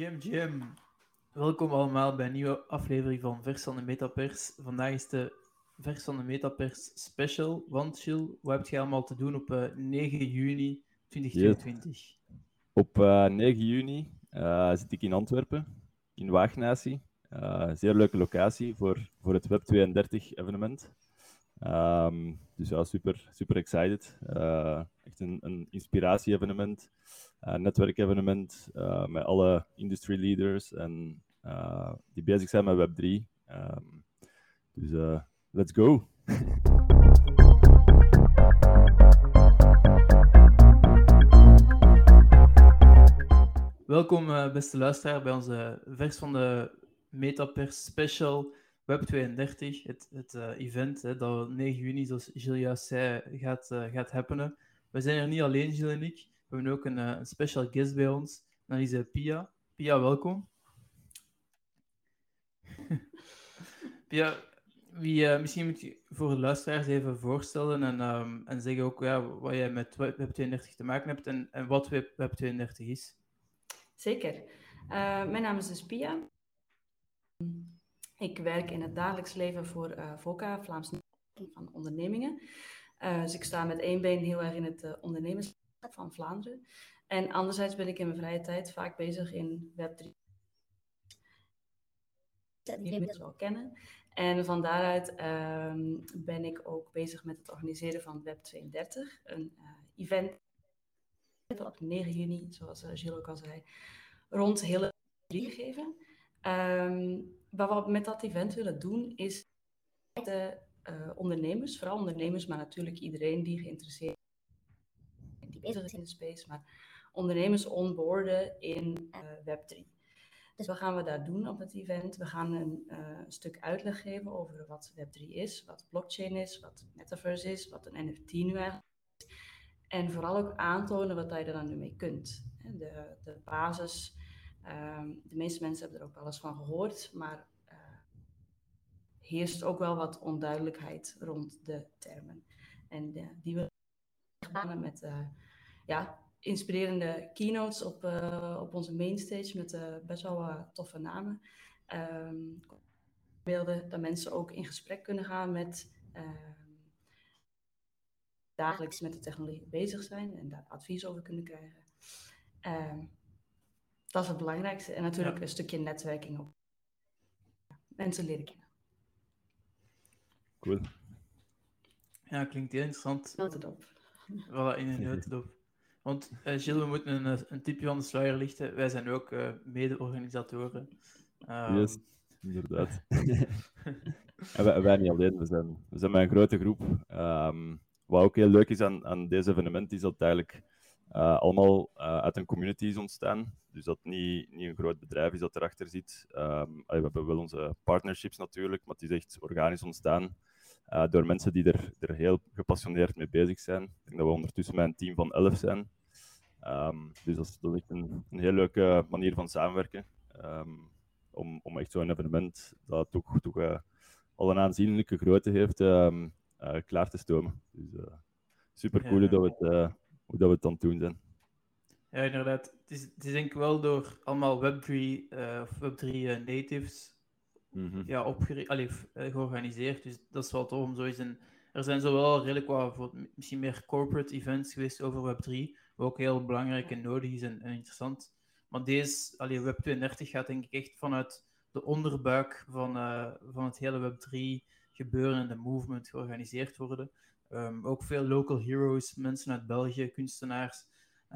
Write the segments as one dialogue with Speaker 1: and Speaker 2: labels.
Speaker 1: Jim, Jim. Welkom allemaal bij een nieuwe aflevering van Vers van de Metapers. Vandaag is de Vers van de Metapers special. Want Jill, wat heb je allemaal te doen op uh, 9 juni 2022?
Speaker 2: Op uh, 9 juni uh, zit ik in Antwerpen, in Waagnatie. zeer leuke locatie voor, voor het Web 32 evenement. Um, dus ja, super, super excited. Uh, echt een, een inspiratie-evenement, uh, netwerkevenement uh, met alle industry leaders en die bezig zijn met Web3. Um, dus let's go!
Speaker 1: Welkom, beste luisteraar, bij onze vers van de Metapers Special Web 32, het, het uh, event hè, dat 9 juni, zoals Gilles zei, gaat, uh, gaat happenen. We zijn er niet alleen, Gilles en ik. We hebben ook een, een special guest bij ons. Dat is Pia. Pia, welkom. Pia, wie, misschien moet je voor de luisteraars even voorstellen en, um, en zeggen ook ja, wat jij met Web 32 te maken hebt en, en wat Web, Web 32 is.
Speaker 3: Zeker. mijn naam is dus Pia. Ik werk in het dagelijks leven voor uh, VOCA, Vlaams van ondernemingen. Uh, dus ik sta met één been heel erg in het uh, van Vlaanderen. En anderzijds ben ik in mijn vrije tijd vaak bezig in Web3. Dat jullie het wel kennen. En van daaruit uh, ben ik ook bezig met het organiseren van Web32, een event op 9 juni, zoals Gilles ook al zei, rond hele gegeven. Um, wat we met dat event willen doen, is de uh, ondernemers, vooral ondernemers, maar natuurlijk iedereen die geïnteresseerd is, die bezig is in de space, maar ondernemers onboorden in uh, Web3. Dus wat gaan we daar doen op het event? We gaan een uh, stuk uitleg geven over wat Web3 is, wat blockchain is, wat metaverse is, wat een NFT nu eigenlijk is. En vooral ook aantonen wat je er dan nu mee kunt. De, de basis Um, de meeste mensen hebben er ook wel eens van gehoord, maar heerst ook wel wat onduidelijkheid rond de termen. En uh, die we gaan met uh, ja, inspirerende keynotes op, op onze mainstage met best wel toffe namen. Um, beelden dat mensen ook in gesprek kunnen gaan met ehm, dagelijks met de technologie bezig zijn en daar advies over kunnen krijgen. Dat is het belangrijkste. En natuurlijk een stukje netwerking op. Mensen leren kennen.
Speaker 2: Cool.
Speaker 1: Ja, klinkt heel interessant.
Speaker 3: Notendop.
Speaker 1: Voilà, in een notendop. Want uh, Gilles, we moeten een, eh, een tipje van de sluier lichten. Wij zijn ook uh, mede-organisatoren.
Speaker 2: Um... Yes, inderdaad. en wij, wij, niet alleen, we zijn, we zijn met een grote groep. Um, wat ook heel leuk is aan, aan deze evenement, is dat het eigenlijk uh, allemaal uh, uit een community is ontstaan. Dus dat niet, niet een groot bedrijf is dat erachter zit. Um, we hebben wel onze partnerships natuurlijk, maar het is echt organisch ontstaan uh, door mensen die er, er heel gepassioneerd mee bezig zijn. Ik denk dat we ondertussen met een team van 11 zijn. Um, dus dat is, dat is echt een, een heel leuke manier van samenwerken. Um, om, om echt zo'n evenement dat toch, toch al een aanzienlijke grootte heeft, klaar te stomen. Dus super cool ja, dat we het hoe dat we het dan doen zijn.
Speaker 1: Ja, inderdaad. Het is, het is denk ik wel door allemaal Web3, uh, Web3 uh, natives -hmm. ja, allee, uh, georganiseerd. Dus dat is wel tof om zo eens een... Er zijn zowel redelijk wat misschien meer corporate events geweest over Web3, wat ook heel belangrijk en nodig is en, interessant. Maar deze, allee, Web32 gaat denk ik echt vanuit de onderbuik van, uh, van het hele Web3 gebeuren en de movement georganiseerd worden. Um, ook veel local heroes, mensen uit België, kunstenaars,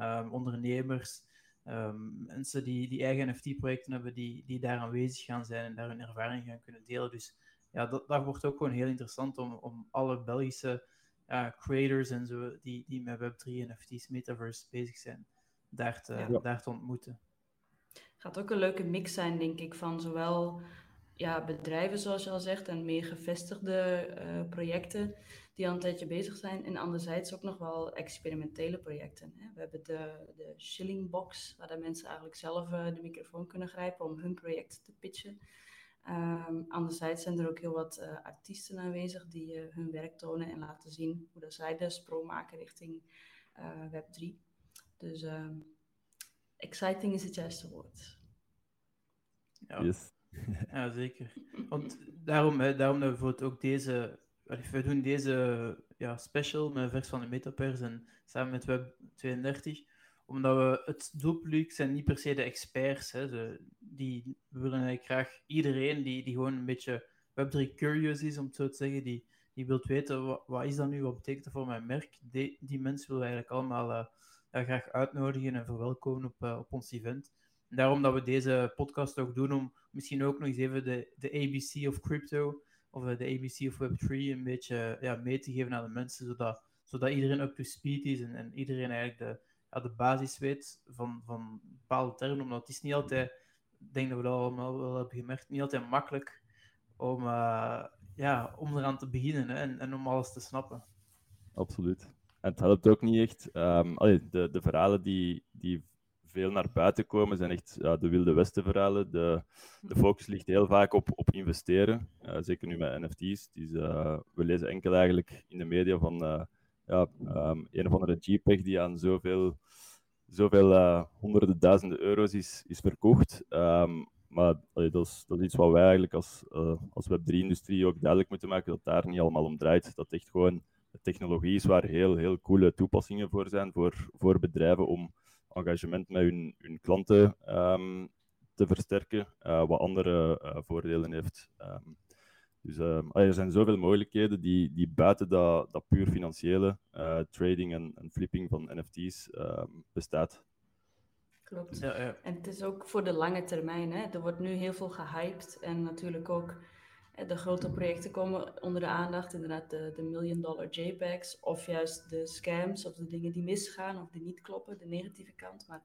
Speaker 1: um, ondernemers, um, mensen die, die eigen NFT-projecten hebben, die, die daar aanwezig gaan zijn en daar hun ervaring gaan kunnen delen. Dus ja, dat, dat wordt ook gewoon heel interessant om, om alle Belgische uh, creators en zo, die, die met Web3 en NFT's, Metaverse bezig zijn, daar te, ja. daar te ontmoeten.
Speaker 3: Gaat ook een leuke mix zijn, denk ik, van zowel ja, bedrijven, zoals je al zegt, en meer gevestigde uh, projecten die al een tijdje bezig zijn. En anderzijds ook nog wel experimentele projecten. Hè. We hebben de, de Shilling Box, waar de mensen eigenlijk zelf uh, de microfoon kunnen grijpen om hun project te pitchen. Um, anderzijds zijn er ook heel wat uh, artiesten aanwezig die hun werk tonen en laten zien hoe dat zij de sprong maken richting Web3. Dus um, exciting is het juiste woord.
Speaker 1: Ja, yes. ja zeker. Want daarom, hè, daarom dat we bijvoorbeeld ook deze... We doen deze ja, special met vers van de Metapers en samen met Web 32 omdat we het doelpubliek zijn niet per se de experts. Hè. Die, willen eigenlijk graag iedereen die, die gewoon een beetje Web3 curious is, om het zo te zeggen, die, die wilt weten wat, is dat nu, wat betekent dat voor mijn merk, die, die mensen willen we eigenlijk allemaal ja, graag uitnodigen en verwelkomen op, uh, op ons event. En daarom dat we deze podcast ook doen, om misschien ook nog eens even de, de ABC of crypto of uh, de ABC of Web3 een beetje ja, mee te geven aan de mensen, zodat, zodat iedereen up to speed is en, en iedereen eigenlijk de, ja, de basis weet van, van bepaalde termen. Omdat het is niet altijd, ik denk dat we dat allemaal wel hebben gemerkt, niet altijd makkelijk om, uh, ja, om eraan te beginnen hè, en, en om alles te snappen.
Speaker 2: Absoluut. En het helpt ook niet echt. Um, allee, de, de verhalen die, die veel naar buiten komen zijn echt ja, de Wilde Westen verhalen. De, de focus ligt heel vaak op, op investeren. Uh, zeker nu met NFT's. Dus, uh, we lezen enkel eigenlijk in de media van uh, ja, um, een of andere JPEG die aan zoveel, zoveel honderden duizenden euro's is, is verkocht. Um, maar dat, is, dat is iets wat wij eigenlijk als, als Web3-industrie ook duidelijk moeten maken, dat daar niet allemaal om draait. Dat echt gewoon de technologie is waar heel, heel coole toepassingen voor zijn, voor, voor bedrijven om engagement met hun, hun klanten um, te versterken, uh, wat andere uh, voordelen heeft. Um, dus um, er zijn zoveel mogelijkheden die, die buiten dat, dat puur financiële trading en, en, flipping van NFT's bestaat.
Speaker 3: Klopt. Ja, ja. En het is ook voor de lange termijn. Hè? Er wordt nu heel veel gehyped en natuurlijk ook de grote projecten komen onder de aandacht. Inderdaad, de, de million dollar JPEGs of juist de scams of de dingen die misgaan of die niet kloppen, de negatieve kant. Maar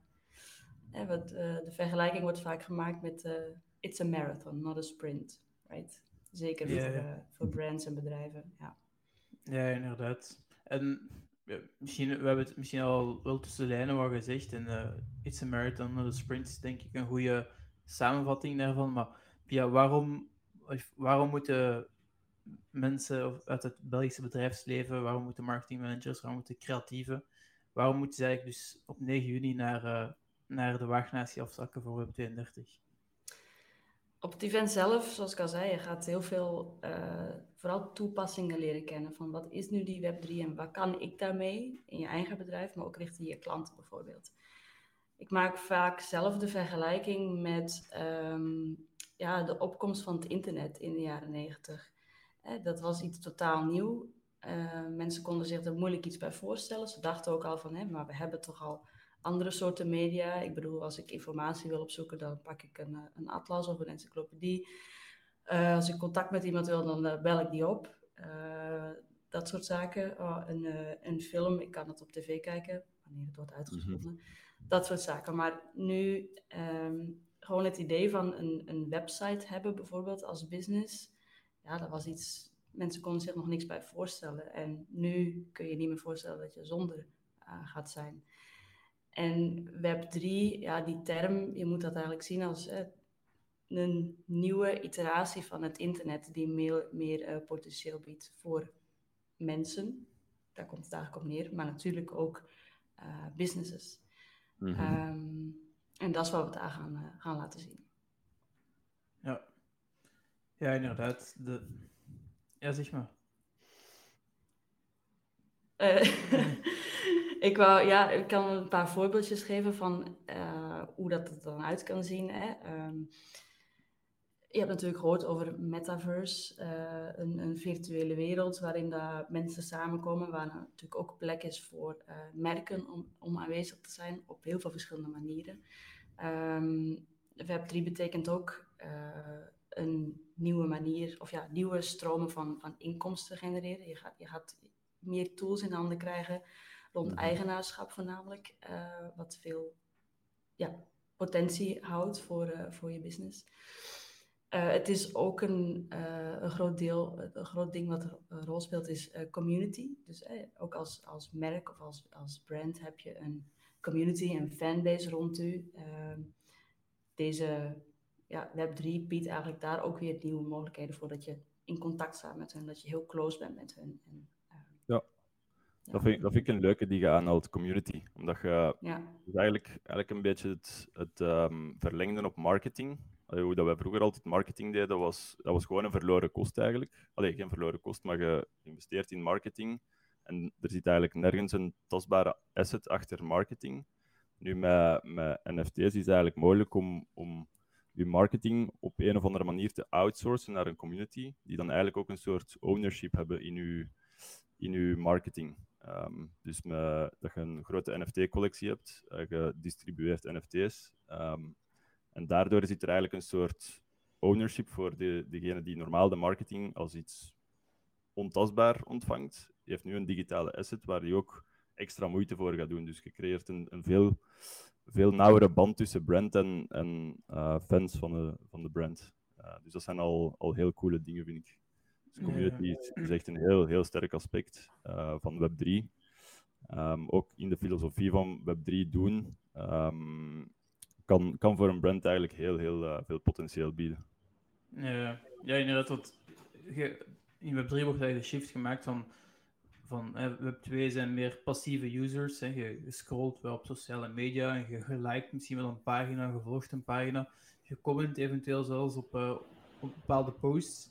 Speaker 3: hè, wat, uh, de vergelijking wordt vaak gemaakt met uh, it's a marathon, not a sprint. Right? Zeker voor, uh, voor brands en bedrijven. Ja,
Speaker 1: ja inderdaad. En misschien, we hebben het misschien al wel tussen de lijnen wat gezegd. En It's a Marathon, de sprint is denk ik een goede samenvatting daarvan. Maar ja, waarom, waarom moeten mensen uit het Belgische bedrijfsleven, waarom moeten marketingmanagers, waarom moeten creatieven, waarom moeten ze eigenlijk dus op 9 juni naar, uh, naar de waagnatie afzakken voor Web 32?
Speaker 3: op het event zelf, zoals ik al zei, je gaat heel veel, uh, vooral toepassingen leren kennen. Van wat is nu die Web3 en wat kan ik daarmee in je eigen bedrijf, maar ook richting je klanten bijvoorbeeld. Ik maak vaak zelf de vergelijking met um, ja, de opkomst van het internet in de jaren negentig. Dat was iets totaal nieuw. Uh, mensen konden zich er moeilijk iets bij voorstellen. Ze dachten ook al van, hè, maar we hebben toch al andere soorten media. Ik bedoel, als ik informatie wil opzoeken, dan pak ik een, eh, een atlas of een encyclopedie. Uh, als ik contact met iemand wil, dan uh, bel ik die op. Dat soort zaken. Oh, een, een film, ik kan het op tv kijken, wanneer het wordt uitgezonden. Mhm. Dat soort zaken. Maar nu um, gewoon het idee van een, een website hebben, bijvoorbeeld als business. Ja, dat was iets, mensen konden zich nog niks bij voorstellen. En nu kun je niet meer voorstellen dat je zonder gaat zijn. En Web3, ja, die term, je moet dat eigenlijk zien als een nieuwe iteratie van het internet die meer, meer uh, potentieel biedt voor mensen. Daar komt het eigenlijk op neer, maar natuurlijk ook uh, businesses. Mm -hmm. um, en dat is wat we daar gaan, uh, gaan laten zien.
Speaker 1: Ja, ja inderdaad. De... Ja, zeg maar.
Speaker 3: ik, wou, ja, ik kan een paar voorbeeldjes geven van uh, hoe dat er dan uit kan zien. Hè. Um, je hebt natuurlijk gehoord over metaverse, uh, een, een, virtuele wereld waarin mensen samenkomen, waar natuurlijk ook plek is voor uh, merken om, om aanwezig te zijn op heel veel verschillende manieren. Um, Web3 betekent ook een nieuwe manier, of ja, nieuwe stromen van, van inkomsten genereren. Je gaat, je gaat meer tools in handen krijgen rond mhm. eigenaarschap voornamelijk, wat veel ja, potentie houdt voor, voor je business. Uh, het is ook een, een groot deel, een groot ding wat een rol speelt, is community. Dus ook als, als merk of als, als brand heb je een community, een fanbase rond u. Ehm, deze ja, Web3 biedt eigenlijk daar ook weer nieuwe mogelijkheden voor dat je in contact staat met hen, dat je heel close bent met hen. En,
Speaker 2: dat vind, ik, dat vind ik een leuke die je aanhaalt, community. Omdat je ja. dus eigenlijk, eigenlijk een beetje het, het um, verlengde op marketing. Hoe dat wij vroeger altijd marketing deden, was, dat was gewoon een verloren kost eigenlijk. Alleen geen verloren kost, maar je investeert in marketing. En er zit eigenlijk nergens een tastbare asset achter marketing. Nu, met, met NFT's is het eigenlijk mogelijk om, om je marketing op een of andere manier te outsourcen naar een community, die dan eigenlijk ook een soort ownership hebben in je, in uw marketing. Ehm, dus met, dat je een grote NFT-collectie hebt, je distribueert NFT's. Ehm, en daardoor zit er eigenlijk een soort ownership voor de, degene die normaal de marketing als iets ontastbaar ontvangt. Je heeft nu een digitale asset waar je ook extra moeite voor gaat doen. Dus je creëert een, een veel, veel nauwere band tussen brand en, en uh, fans van de, van de brand. Uh, dus dat zijn al, al heel coole dingen, vind ik. Dus community is, echt een heel, heel sterk aspect uh, van Web3. Um, ehm, ook in de filosofie van Web3 doen, um, kan, kan voor een brand eigenlijk heel, heel veel potentieel bieden.
Speaker 1: Ja, ja inderdaad. Wat, in Web3 wordt eigenlijk de shift gemaakt van van Web2 zijn meer passieve users. Hè. Je, scrolt wel op sociale media en je, je misschien wel een pagina, je volgt een pagina. Je comment eventueel zelfs op, uh, op bepaalde posts.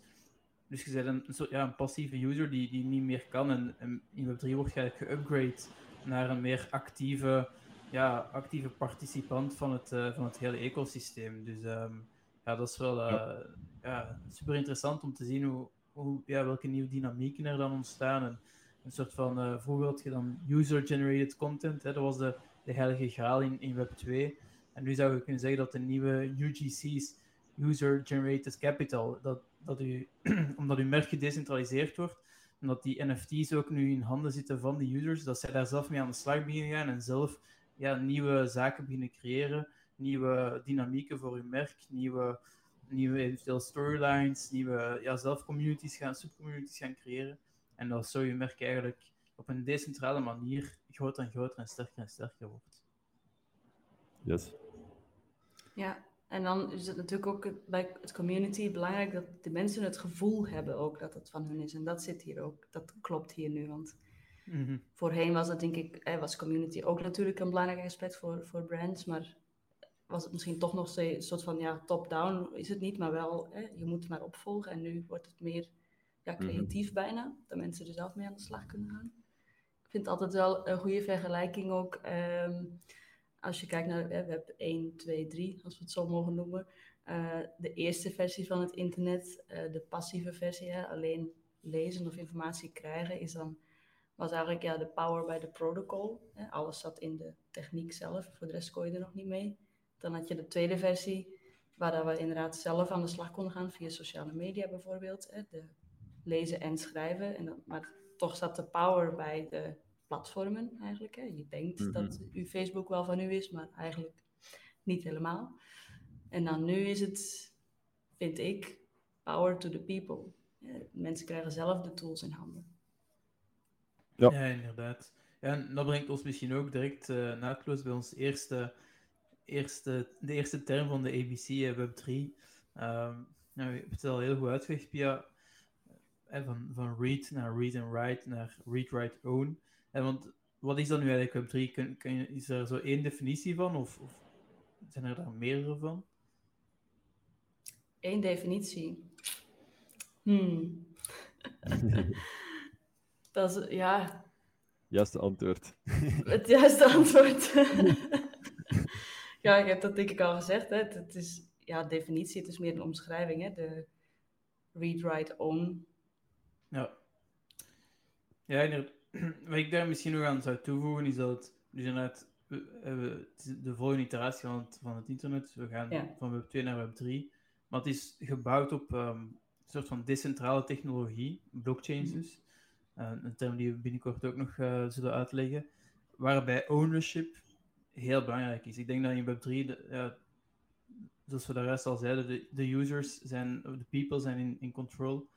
Speaker 1: Dus je bent een, ja, een passieve user die, die niet meer kan. En, en in Web3 wordt je eigenlijk geupgrade naar een meer actieve, ja, actieve participant van het, uh, van het hele ecosysteem. Dus um, ja, dat is wel uh, ja. ja. super interessant om te zien hoe, hoe, ja, welke nieuwe dynamieken er dan ontstaan. En, een soort van, uh, vroeger had je dan user-generated content, hè, dat was de, de heilige graal in, in Web 2. En nu zou je kunnen zeggen dat de nieuwe UGC's, User-Generated Capital, dat, dat u, omdat uw merk gedecentraliseerd wordt, omdat die NFT's ook nu in handen zitten van de users, dat zij daar zelf mee aan de slag beginnen gaan en zelf ja, nieuwe zaken beginnen creëren, nieuwe dynamieken voor uw merk, nieuwe, nieuwe eventueel storylines, nieuwe ja, zelf communities gaan, subcommunities gaan creëren. En dat zo je merk eigenlijk op een decentrale manier groter en groter en sterker en sterker wordt.
Speaker 2: Yes.
Speaker 3: Ja, en dan is het natuurlijk ook bij het community belangrijk dat de mensen het gevoel hebben ook dat het van hun is. En dat zit hier ook, dat klopt hier nu. Want mhm. voorheen was het denk ik, was community ook natuurlijk een belangrijk aspect voor, voor brands, maar was het misschien toch nog steeds een soort van ja, top-down is het niet, maar wel, hè, je moet het maar opvolgen. En nu wordt het meer ja, mhm. creatief bijna. Dat mensen er zelf mee aan de slag kunnen gaan. Ik vind het altijd wel een goede vergelijking ook. Ehm, als je kijkt naar uh, web 1, 2, 3, als we het zo mogen noemen. Uh, de eerste versie van het internet, uh, de passieve versie, hè, alleen lezen of informatie krijgen, is dan, was eigenlijk ja, de power by the protocol. Hè. Alles zat in de techniek zelf, voor de rest kon je er nog niet mee. Dan had je de tweede versie, waar we inderdaad zelf aan de slag konden gaan, via sociale media bijvoorbeeld. Hè, de lezen en schrijven. En dan, maar toch zat de power bij de platformen eigenlijk. Hè. Je denkt mhm. dat uw Facebook wel van u is, maar eigenlijk niet helemaal. En dan nu is het, vind ik, power to the people. mensen krijgen zelf de tools in handen.
Speaker 1: Ja, ja inderdaad. Ja, en dat brengt ons misschien ook direct uh, naadloos bij ons eerste, eerste, de eerste term van de ABC, uh, Web3. Um, nou, je hebt het al heel goed uitgelegd, Pia van, van read naar read and write naar read, write, own. En want wat is dan nu eigenlijk Web3? Kun, kun je, is er zo één definitie van of, of zijn er daar meerdere van?
Speaker 3: Eén definitie. Hmm. dat is, ja...
Speaker 2: Juiste antwoord.
Speaker 3: Het juiste antwoord. ja, ik heb dat denk ik al gezegd. Hè. Het is, ja, definitie, het is meer een omschrijving. Hè. De read, write, own
Speaker 1: ja. Ja, wat ik daar misschien nog aan zou toevoegen is dat dus inderdaad, de volgende iteratie van het, van het internet. We gaan van Web 2 naar Web 3. Maar het is gebouwd op um, een soort van decentrale technologie, blockchains mhm. dus. Een term die we binnenkort ook nog uh, zullen uitleggen. Waarbij ownership heel belangrijk is. Ik denk dat in Web 3, de, ja, zoals we daar al zeiden, de, de users zijn, de people zijn in, in control.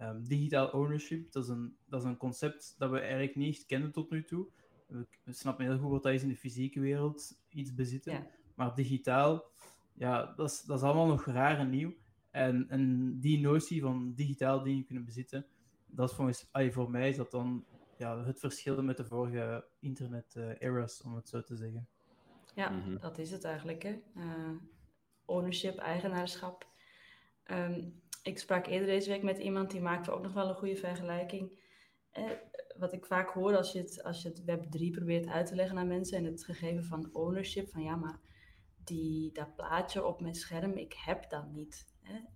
Speaker 1: Um, digitaal ownership, dat is, een, dat is een concept dat we eigenlijk niet kennen tot nu toe. We, snappen heel goed wat dat is in de fysieke wereld, iets bezitten. Maar digitaal, ja, dat is, dat is allemaal nog raar en nieuw. En, en die notie van digitaal dingen kunnen bezitten, dat is volgens, ay, voor mij is dat dan ja, het verschil met de vorige internet-eras, om het zo te zeggen.
Speaker 3: Ja, mhm. dat is het eigenlijk. Hè. Uh, ownership, eigenaarschap. Ehm, ik sprak eerder deze week met iemand die maakte ook nog wel een goede vergelijking. Eh, wat ik vaak hoor als je, het, als je het Web 3 probeert uit te leggen aan mensen en het gegeven van ownership, van ja, maar die, dat plaatje op mijn scherm, ik heb dat niet.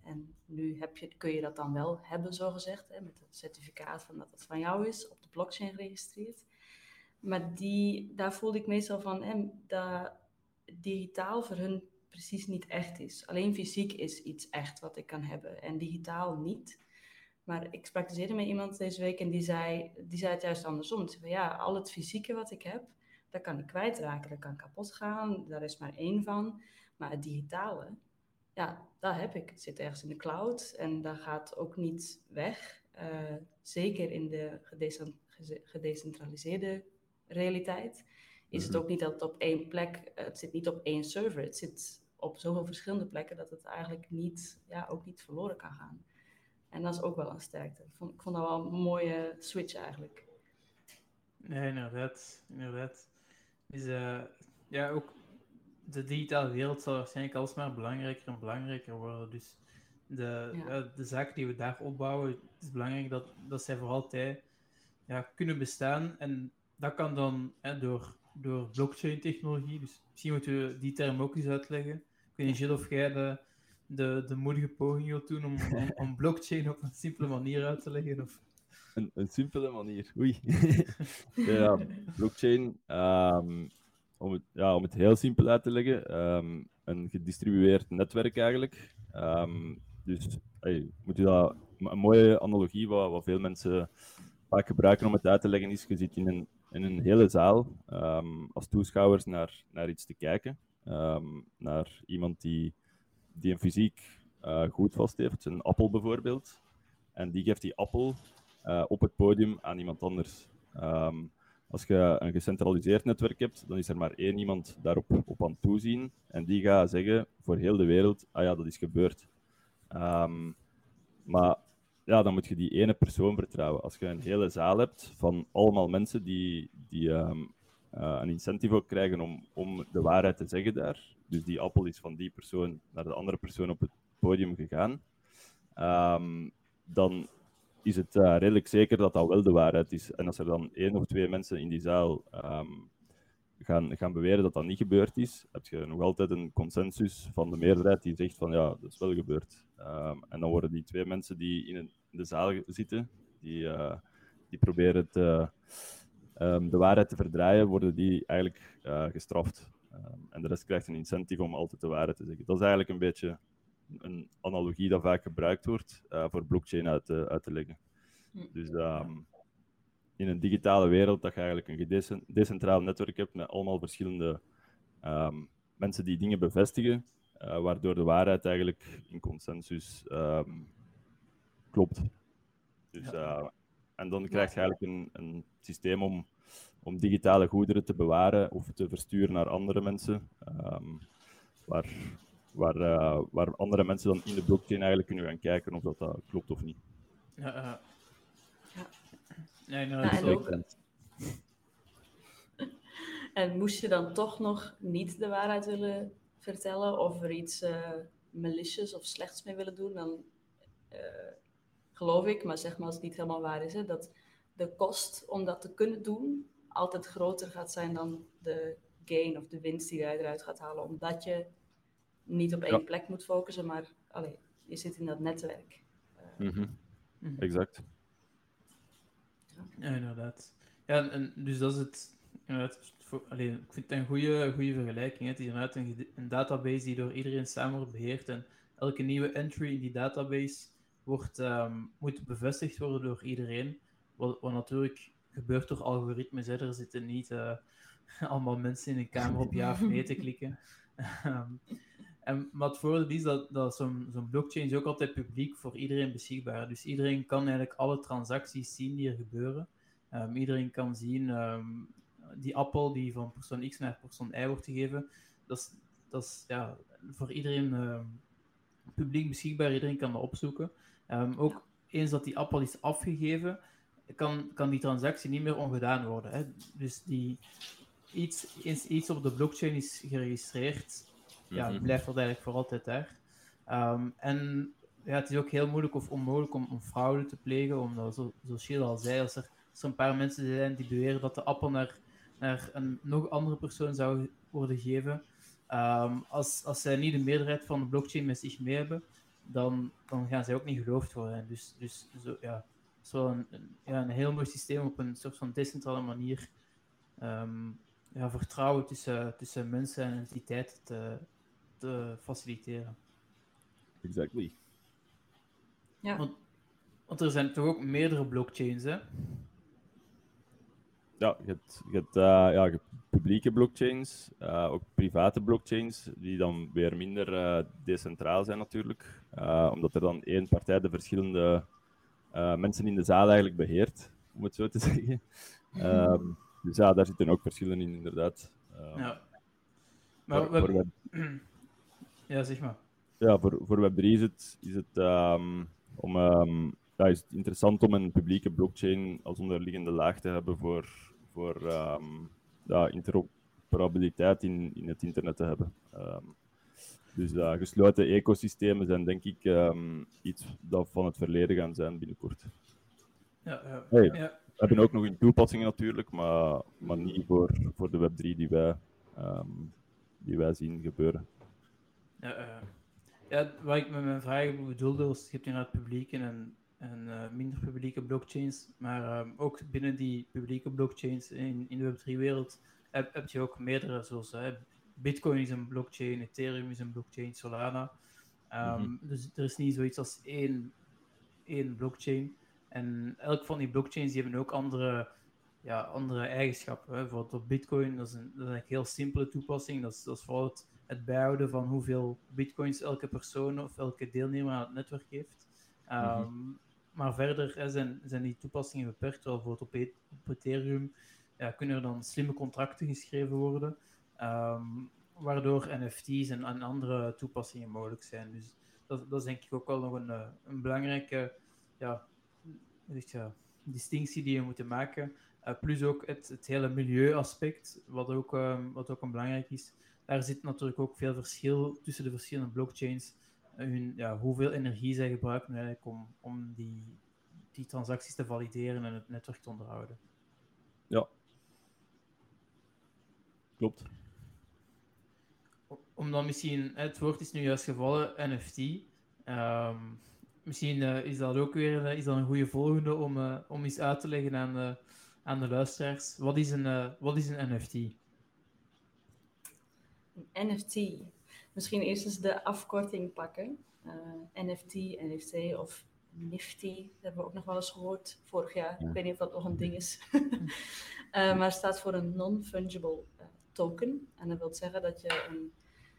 Speaker 3: En nu heb je, kun je dat dan wel hebben, zogezegd, hè? met het certificaat van dat het van jou is, op de blockchain geregistreerd. Maar die, daar voelde ik meestal van, hè, dat digitaal voor hun precies niet echt is. Alleen fysiek is iets echt wat ik kan hebben en digitaal niet. Maar ik sprak eerder met iemand deze week en die zei, die zei het juist andersom. Ze zei, ja, al het fysieke wat ik heb, dat kan ik kwijtraken, dat kan kapot gaan, daar is maar één van. Maar het digitale, ja, dat heb ik. Het zit ergens in de cloud en dat gaat ook niet weg. Uh, zeker in de gedecentraliseerde realiteit is het mhm. ook niet dat het op één plek, het zit niet op één server. Het zit op zoveel verschillende plekken dat het eigenlijk niet, ja, ook niet verloren kan gaan. En dat is ook wel een sterkte. Ik vond, ik vond dat wel een mooie switch eigenlijk.
Speaker 1: Nee, inderdaad. inderdaad. Is, uh, ja, ook de digitale wereld zal waarschijnlijk alsmaar belangrijker en belangrijker worden. Dus de, ja. de zaken die we daar opbouwen, het is belangrijk dat, dat zij voor altijd ja, kunnen bestaan. En dat kan dan hè, door, door blockchain-technologie. Dus misschien moeten we die term ook eens uitleggen. Ik weet niet, Jill, of jij de, de, de moedige poging wilt doen om, om, blockchain op een simpele manier uit te leggen? Of...
Speaker 2: Een, een simpele manier, oei. ja, blockchain, um, om, het, ja, om het heel simpel uit te leggen, um, een gedistribueerd netwerk eigenlijk. Um, dus moet je dat, een mooie analogie wat, wat veel mensen vaak gebruiken om het uit te leggen is, je zit in een, in een hele zaal als toeschouwers naar, naar iets te kijken. naar iemand die die een fysiek uh, goed vast heeft, een appel bijvoorbeeld. En die geeft die appel uh, op het podium aan iemand anders. Als je een gecentraliseerd netwerk hebt, dan is er maar één iemand daarop op aan het toezien. En die gaat zeggen voor heel de wereld: ah ja, dat is gebeurd. Um, maar ja, dan moet je die ene persoon vertrouwen. Als je een hele zaal hebt van allemaal mensen die, die um, uh, een incentive ook krijgen om, om de waarheid te zeggen daar, dus die appel is van die persoon naar de andere persoon op het podium gegaan. Um, dan is het uh, redelijk zeker dat dat wel de waarheid is. En als er dan één of twee mensen in die zaal um, gaan, gaan beweren dat dat niet gebeurd is, heb je nog altijd een consensus van de meerderheid die zegt van ja, dat is wel gebeurd. Um, en dan worden die twee mensen die in, de zaal zitten, die, uh, die proberen te, de waarheid te verdraaien, worden die eigenlijk uh, gestraft. Ehm, en de rest krijgt een incentive om altijd de waarheid te zeggen. Dat is eigenlijk een beetje een analogie dat vaak gebruikt wordt uh, voor blockchain uit te, uit te leggen. Hm. Dus um, in een digitale wereld dat je eigenlijk een decentraal netwerk hebt met allemaal verschillende um, mensen die dingen bevestigen, uh, waardoor de waarheid eigenlijk in consensus klopt. Dus, en dan krijg je eigenlijk een, een systeem om om digitale goederen te bewaren of te versturen naar andere mensen. Waar, waar, uh, waar andere mensen dan in de blockchain eigenlijk kunnen gaan kijken of dat, dat klopt of niet. Ja, uh,
Speaker 3: ja. Nee, nou, dat. En moest je dan toch nog niet de waarheid willen vertellen of er iets uh, malicious of slechts mee willen doen, dan uh, geloof ik, maar zeg maar als het niet helemaal waar is, hè, dat de kost om dat te kunnen doen altijd groter gaat zijn dan de gain of de winst die je eruit gaat halen. Omdat je niet op één plek moet focussen, maar allee, je zit in dat netwerk.
Speaker 2: Uh, Exact.
Speaker 1: Ja. inderdaad. Ja, en, dus dat is het. Inderdaad, voor, allee, ik vind het een goede, goede vergelijking. Het is inderdaad een, een, database die door iedereen samen wordt beheerd. En elke nieuwe entry in die database wordt, um, moet bevestigd worden door iedereen. Wat, wat natuurlijk gebeurt door algoritmes. Hè. Er zitten niet uh, allemaal mensen in een kamer op ja of nee te klikken. um, en wat voordeel is dat, dat zo'n blockchain is ook altijd publiek voor iedereen beschikbaar. Dus iedereen kan eigenlijk alle transacties zien die er gebeuren. Um, iedereen kan zien um, die appel die van persoon X naar persoon Y wordt gegeven. Dat is, dat is ja, voor iedereen publiek beschikbaar. Iedereen kan dat opzoeken. ook eens dat die appel is afgegeven, kan, kan die transactie niet meer ongedaan worden. Hè? Dus die, iets, iets op de blockchain is geregistreerd, ja, mhm. blijft dat eigenlijk voor altijd daar. Ehm, en ja, het is ook heel moeilijk of onmogelijk om, om fraude te plegen, omdat, zo, zoals je al zei, als er, als er een paar mensen zijn die beweren dat de appel naar, naar een nog andere persoon zou worden gegeven, ehm, als, als zij niet de meerderheid van de blockchain met zich mee hebben, dan, dan gaan zij ook niet geloofd worden. Dus, dus zo, ja, zo een, ja, een heel mooi systeem op een soort van decentrale manier ehm, ja, vertrouwen tussen, tussen mensen en entiteiten te, te faciliteren.
Speaker 2: Exactly.
Speaker 1: Ja. Want, want, er zijn toch ook meerdere blockchains, hè?
Speaker 2: Ja, je hebt, je hebt, uh, ja, je hebt publieke blockchains, uh, ook private blockchains, die dan weer minder uh, decentraal zijn natuurlijk. omdat er dan één partij de verschillende mensen in de zaal eigenlijk beheert, om het zo te zeggen. Um, dus ja, daar zitten ook verschillen in, inderdaad.
Speaker 1: Um, ja. Maar we... Ja, zeg maar.
Speaker 2: Ja, voor, voor Web3 is het, is het, um, om, um, ja, is het interessant om een publieke blockchain als onderliggende laag te hebben voor, voor ja, interoperabiliteit in, in het internet te hebben. dus uh, gesloten ecosystemen zijn denk ik iets dat van het verleden gaan zijn binnenkort.
Speaker 1: Ja, ja. Hey. ja
Speaker 2: we hebben ook nog in toepassingen natuurlijk, maar, maar niet voor, voor de Web3 die wij, die wij zien gebeuren.
Speaker 1: Ja, uh, ja, wat ik met mijn vragen bedoelde was, je hebt inderdaad publieke en, en uh, minder publieke blockchains, maar um, ook binnen die publieke blockchains in, in de Web3-wereld heb, heb, je ook meerdere, zoals Bitcoin is een blockchain, Ethereum is een blockchain, Solana. Um, mm -hmm. Dus er is niet zoiets als één, één blockchain. En elk van die blockchains die hebben ook andere, ja, andere eigenschappen. Hè. Bijvoorbeeld op Bitcoin, dat is, een, dat is een heel simpele toepassing. Dat is, dat is vooral het, het, bijhouden van hoeveel bitcoins elke persoon of elke deelnemer aan het netwerk heeft. Um, Maar verder hè, zijn, zijn die toepassingen beperkt. Wel, bijvoorbeeld op, e-, op Ethereum ja, kunnen er dan slimme contracten geschreven worden. Um, waardoor NFT's en, en, andere toepassingen mogelijk zijn. Dus dat, dat is denk ik ook wel nog een, eh, een belangrijke ja, ja, distinctie die we moeten maken. Uh, plus ook het, het hele milieuaspect, wat ook, um, wat ook een belangrijk is. Daar zit natuurlijk ook veel verschil tussen de verschillende blockchains. Uh, hun, ja, hoeveel energie zij gebruiken eigenlijk om, om die, die transacties te valideren en het netwerk te onderhouden.
Speaker 2: Ja. Klopt.
Speaker 1: Om dan misschien, het woord is nu juist gevallen, NFT. Um, misschien uh, is dat ook weer uh, is dat een goede volgende om, uh, om eens uit te leggen aan, aan de luisteraars. Wat is een, wat is een NFT? Een
Speaker 3: NFT. Misschien eerst eens de afkorting pakken. NFT, NFT of Nifty, dat hebben we ook nog wel eens gehoord vorig jaar. Ik weet niet of dat nog een ding is. maar het staat voor een non-fungible token. En dat wil zeggen dat je een,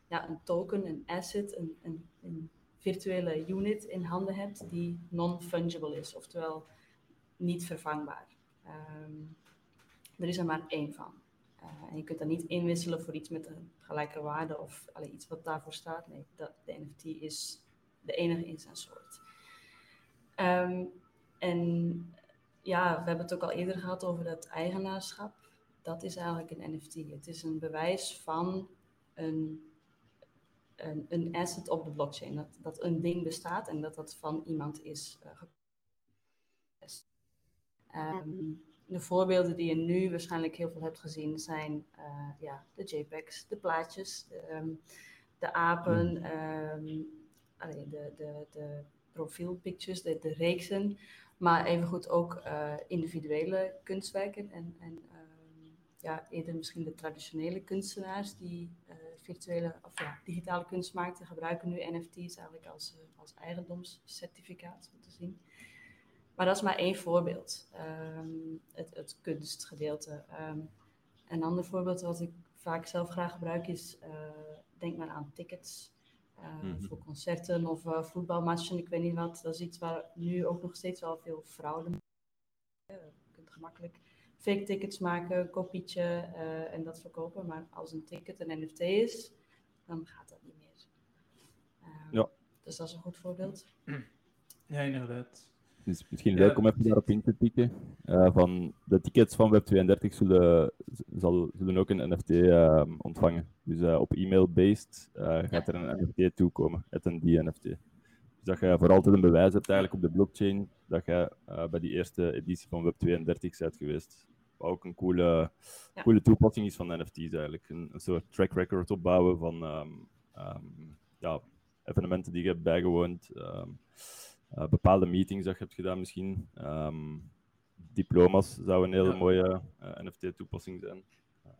Speaker 3: ja, een token, een asset, een, een, een virtuele unit in handen hebt die non-fungible is, oftewel niet vervangbaar. Um, er is er maar één van. En je kunt dat niet inwisselen voor iets met een gelijke waarde of iets wat daarvoor staat. Nee, dat, de NFT is de enige in zijn soort. Um, en ja, we hebben het ook al eerder gehad over dat eigenaarschap. Dat is eigenlijk een NFT. Het is een bewijs van een een, een, asset op de blockchain. Dat, dat een ding bestaat en dat dat van iemand is uh, de voorbeelden die je nu waarschijnlijk heel veel hebt gezien zijn uh, ja, de JPEGs, de plaatjes, de, um, de apen, um, allee, de, de, de profielpictures, de, de reeksen, maar evengoed ook uh, individuele kunstwerken en, en ja, eerder misschien de traditionele kunstenaars die virtuele of ja, digitale kunstmarkten gebruiken nu NFT's eigenlijk als, als eigendomscertificaat, zo te zien. Maar dat is maar één voorbeeld, um, het, het kunstgedeelte. Um, een ander voorbeeld wat ik vaak zelf graag gebruik is, uh, denk maar aan tickets. Uh, mm -hmm. Voor concerten of uh, voetbalmatchen, ik weet niet wat. Dat is iets waar nu ook nog steeds wel veel fraude. Je kunt gemakkelijk fake tickets maken, een kopietje uh, en dat verkopen. Maar als een ticket een NFT is, dan gaat dat niet meer. Uh, ja. Dus dat is een goed voorbeeld.
Speaker 1: Ja, inderdaad.
Speaker 2: Dus misschien leuk om even daarop in te tikken. Uh, van de tickets van Web32 zullen, zal, zullen ook een NFT uh, ehm, ontvangen. Dus uh, op e-mail-based eh, gaat er een NFT toekomen, het een die NFT. Dus dat je voor altijd een bewijs hebt eigenlijk op de blockchain dat je bij die eerste editie van Web32 bent geweest. Wat ook een coole, ja. coole toepassing is van NFT's eigenlijk. Een, een soort track record opbouwen van um, um, ja, evenementen die je hebt bijgewoond. Um, uh, bepaalde meetings dat je hebt gedaan misschien. Um, diploma's zou een hele ja. mooie uh, NFT-toepassing zijn.
Speaker 3: Uh,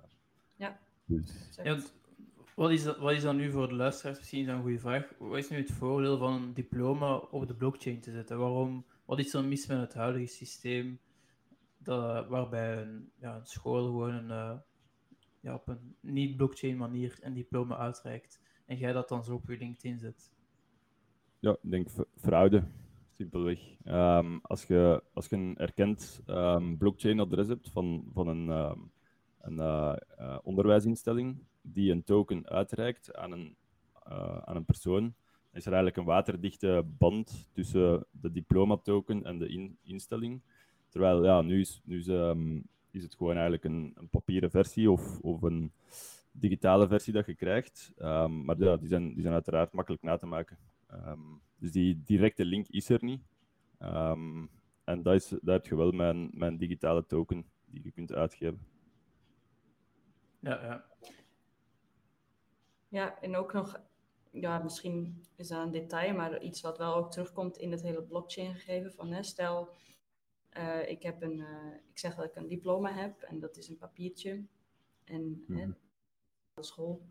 Speaker 3: ja.
Speaker 1: Dus. ja wat, is dat, wat is dan nu voor de luisteraars misschien een goede vraag? Wat is nu het voordeel van een diploma op de blockchain te zetten? Waarom, wat is er mis met het huidige systeem dat, waarbij een, ja, een school gewoon een, ja, op een niet-blockchain manier een diploma uitreikt en jij dat dan zo op je LinkedIn zet?
Speaker 2: Ja, ik denk fraude. Simpelweg. Um, als, je, als je een erkend um, blockchain-adres hebt van, van een, um, een uh, uh, onderwijsinstelling die een token uitreikt aan een, uh, aan een persoon, is er eigenlijk een waterdichte band tussen de diploma-token en de in, instelling. Terwijl ja, nu, is, nu is, is het gewoon eigenlijk een, een papieren versie of, of een digitale versie dat je krijgt. maar ja, die, zijn, die zijn uiteraard makkelijk na te maken. Um, dus die directe link is er niet. Um, en dat, is, dat heb je wel mijn, mijn digitale token die je kunt uitgeven.
Speaker 1: Ja, ja.
Speaker 3: Ja, en ook nog, ja, misschien is dat een detail, maar iets wat wel ook terugkomt in het hele blockchain gegeven. Van, hè, stel, uh, ik, heb een, uh, ik zeg dat ik een diploma heb en dat is een papiertje. En mm -hmm. hè, school.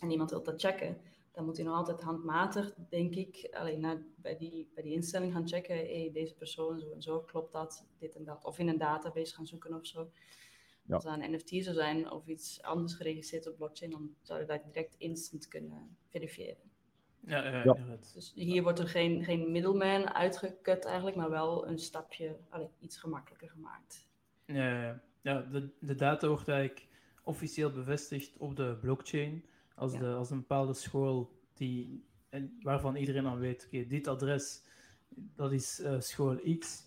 Speaker 3: En iemand wil dat checken dan moet je nog altijd handmatig, denk ik, alleen naar, bij, die, bij die instelling gaan checken. Hey, deze persoon, zo en zo, klopt dat, dit en dat. Of in een database gaan zoeken of zo. Ja. Als dat een NFT zou zijn of iets anders geregistreerd op blockchain, dan zou je dat direct instant kunnen verifiëren.
Speaker 1: Ja, ja, ja.
Speaker 3: Dus hier wordt er geen, geen middleman uitgekut eigenlijk, maar wel een stapje, allee, iets gemakkelijker gemaakt.
Speaker 1: Ja, ja. ja de, de data wordt eigenlijk officieel bevestigd op de blockchain. Als, de, als een bepaalde school die, en waarvan iedereen dan weet, oké, dit adres, dat is uh, school X.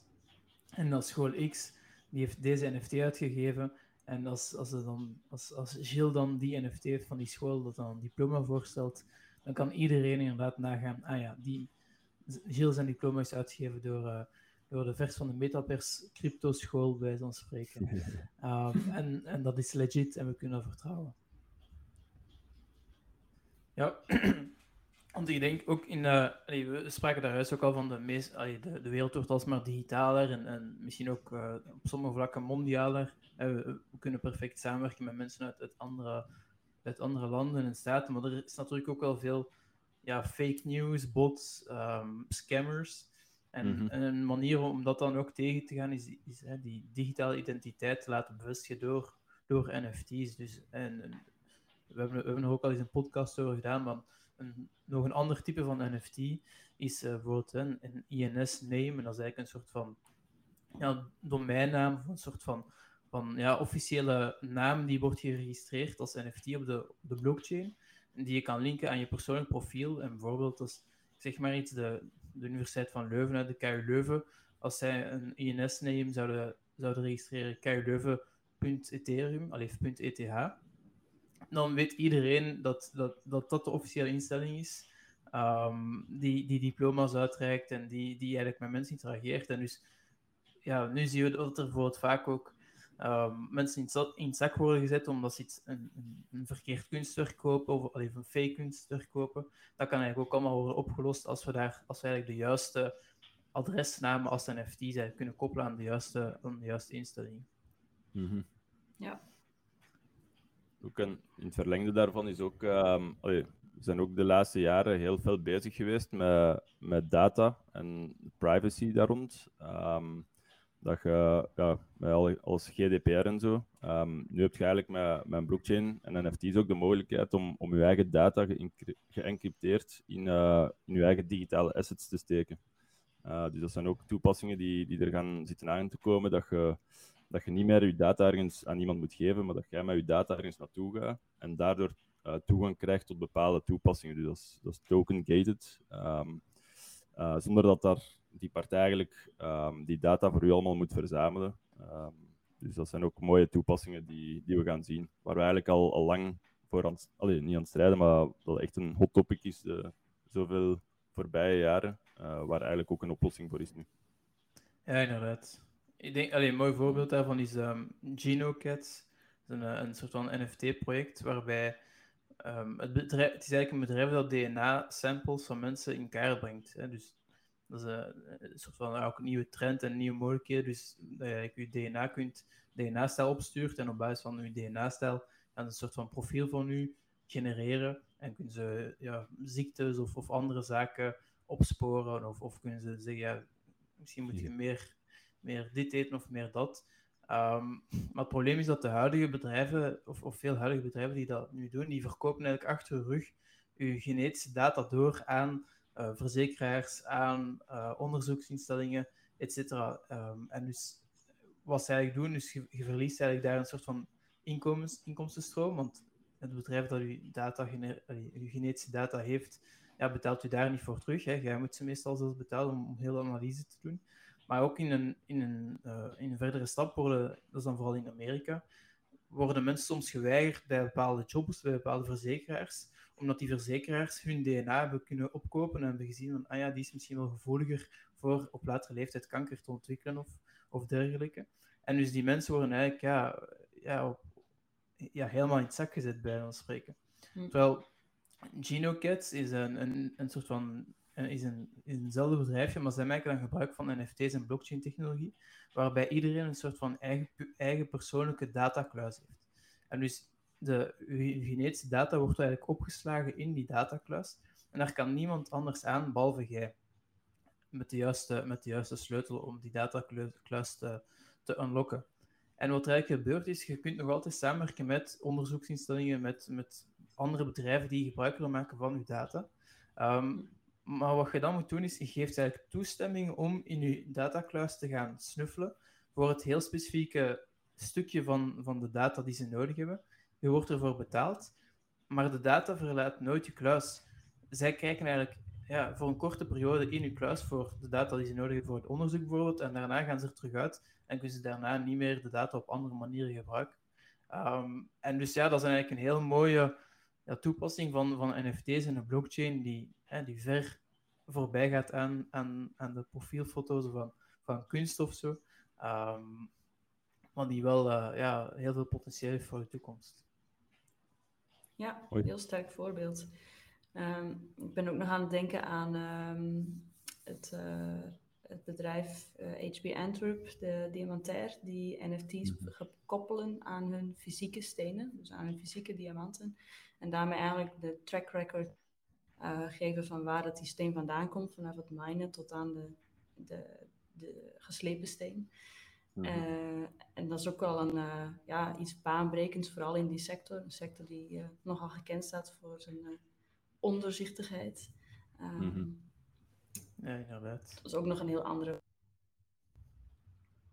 Speaker 1: En dat school X, die heeft deze NFT uitgegeven. En als, als, er dan, als, als Gilles dan die NFT heeft van die school, dat dan een diploma voorstelt, dan kan iedereen inderdaad nagaan, ah ja, die, Gilles zijn diploma is uitgegeven door, uh, door de vers van de Metapers crypto school, bij zo'n spreken. um, en, en dat is legit en we kunnen vertrouwen. Ja, want ik denk ook in, uh, we spraken daar ook al van de, meest, allee, de, de wereld wordt alsmaar digitaler en, en misschien ook uh, op sommige vlakken mondialer. We, we, kunnen perfect samenwerken met mensen uit, uit, andere, uit andere landen en staten, maar er is natuurlijk ook wel veel ja, fake news, bots, um, scammers. En, mm -hmm. en, een manier om dat dan ook tegen te gaan is, is hè, die digitale identiteit te laten bevestigen door, door NFT's. Dus, en, we hebben, we hebben er ook al eens een podcast over gedaan, maar een, nog een ander type van NFT is uh, bijvoorbeeld een, INS-name. En dat is eigenlijk een soort van ja, domeinnaam, of een soort van, van ja, officiële naam die wordt geregistreerd als NFT op de, de blockchain. Die je kan linken aan je persoonlijk profiel. En bijvoorbeeld als, zeg maar iets, de, de Universiteit van Leuven, de KU Leuven, als zij een INS-name zouden, zouden registreren, KU Leuven.ethereum, .eth, dan weet iedereen dat dat, dat, dat de officiële instelling is. Um, die, die diploma's uitreikt en die, die eigenlijk met mensen interageert. En dus, ja, nu zien we dat er bijvoorbeeld vaak ook um, mensen in het, in het zak worden gezet omdat ze iets, een, een, een verkeerd kunstwerk kopen of even een fake kunstwerk kopen. Dat kan eigenlijk ook allemaal worden opgelost als we, daar, als we eigenlijk de juiste adresnamen als NFT kunnen koppelen aan de juiste, aan de juiste instelling.
Speaker 2: Mm -hmm.
Speaker 3: Ja
Speaker 2: ook in het verlengde daarvan is ook, allee, we zijn ook de laatste jaren heel veel bezig geweest met, met data en privacy daar rond. Um, dat je, ja, als GDPR en zo. Um, nu heb je eigenlijk met, met blockchain en NFT's ook de mogelijkheid om, om je eigen data geëncrypteerd in, uh, in je eigen digitale assets te steken. Uh, dus dat zijn ook toepassingen die, die er gaan zitten aan te komen, dat je dat je niet meer je data ergens aan iemand moet geven, maar dat jij met je data ergens naartoe gaat en daardoor uh, toegang krijgt tot bepaalde toepassingen. Dus dat is, dat is token-gated. Um, uh, zonder dat daar die partij eigenlijk ehm, die data voor u allemaal moet verzamelen. Ehm, dus dat zijn ook mooie toepassingen die, die we gaan zien, waar we eigenlijk al, lang voor aan, allee, niet aan het strijden, maar dat echt een hot topic is de zoveel voorbije jaren, waar eigenlijk ook een oplossing voor is nu.
Speaker 1: Ja, inderdaad. Ik denk, allee, een mooi voorbeeld daarvan is um, GenoCats. Dat is een, een soort van NFT-project waarbij um, het, bedrijf, het is eigenlijk een bedrijf dat DNA-samples van mensen in kaart brengt. Hè. Dus dat is een, een soort van ook een nieuwe trend en een nieuwe mogelijkheid. Dus dat je je DNA kunt, DNA-stijl opstuurt en op basis van je DNA-stijl een soort van profiel van u genereren. En kunnen ze ja, ziektes of, of andere zaken opsporen. Of, of kunnen ze zeggen, ja, misschien moet je meer, meer dit eten of meer dat. Um, maar het probleem is dat de huidige bedrijven, of, of veel huidige bedrijven die dat nu doen, die verkopen eigenlijk achter de rug uw genetische data door aan uh, verzekeraars, aan uh, onderzoeksinstellingen, etc. Um, en dus wat zij eigenlijk doen, is je, verliest eigenlijk daar een soort van inkomens, inkomstenstroom, want het bedrijf dat uw, data, genetische data heeft, ja, betaalt u daar niet voor terug. Hè. Jij moet ze meestal zelfs betalen om, om heel analyse te doen. Maar ook in een, in een, uh, in een verdere stap worden, dat is dan vooral in Amerika, worden mensen soms geweigerd bij bepaalde jobs, bij bepaalde verzekeraars, omdat die verzekeraars hun DNA hebben kunnen opkopen en hebben gezien van, ah ja, die is misschien wel gevoeliger voor op latere leeftijd kanker te ontwikkelen of, of dergelijke. En dus die mensen worden eigenlijk ja, ja, op, ja, helemaal in het zak gezet, bij ons spreken. Hm. Terwijl GenoCats is een, een, een soort van is, een, is eenzelfde bedrijfje, maar zij maken dan gebruik van NFT's en blockchain-technologie, waarbij iedereen een soort van eigen, eigen persoonlijke datakluis heeft. En dus de genetische data wordt eigenlijk opgeslagen in die datakluis, en daar kan niemand anders aan, behalve jij, met de juiste, met de juiste sleutel om die datakluis te, te unlocken. En wat er eigenlijk gebeurt is, je kunt nog altijd samenwerken met onderzoeksinstellingen, met, met andere bedrijven die gebruik willen maken van je data. Ehm, maar wat je dan moet doen, is je geeft eigenlijk toestemming om in je datakluis te gaan snuffelen voor het heel specifieke stukje van, van de data die ze nodig hebben. Je wordt ervoor betaald, maar de data verlaat nooit je kluis. Zij kijken eigenlijk ja, voor een korte periode in je kluis voor de data die ze nodig hebben voor het onderzoek bijvoorbeeld, en daarna gaan ze er terug uit en kunnen ze daarna niet meer de data op andere manieren gebruiken. Ehm, en dus ja, dat is eigenlijk een heel mooie ja, toepassing van, van NFT's en de blockchain die, hè, die ver voorbij gaat aan, aan, aan de profielfoto's van, van kunst of zo. Um, maar die wel uh, ja, heel veel potentieel heeft voor de toekomst.
Speaker 3: Ja, heel sterk voorbeeld. Um, ik ben ook nog aan het denken aan um, het, uh, het bedrijf uh, eh, HB Antwerp, de Diamantair, die NFT's mhm. koppelen aan hun fysieke stenen, dus aan hun fysieke diamanten. En daarmee eigenlijk de track record uh, geven van waar dat die steen vandaan komt, vanaf het minen tot aan de, de, de geslepen steen. Mm -hmm. en dat is ook wel een, uh, ja, iets baanbrekends, vooral in die sector. Een sector die nogal gekend staat voor zijn onderzichtigheid.
Speaker 1: Um, mm -hmm. Ja, inderdaad.
Speaker 3: Dat is ook nog een heel andere.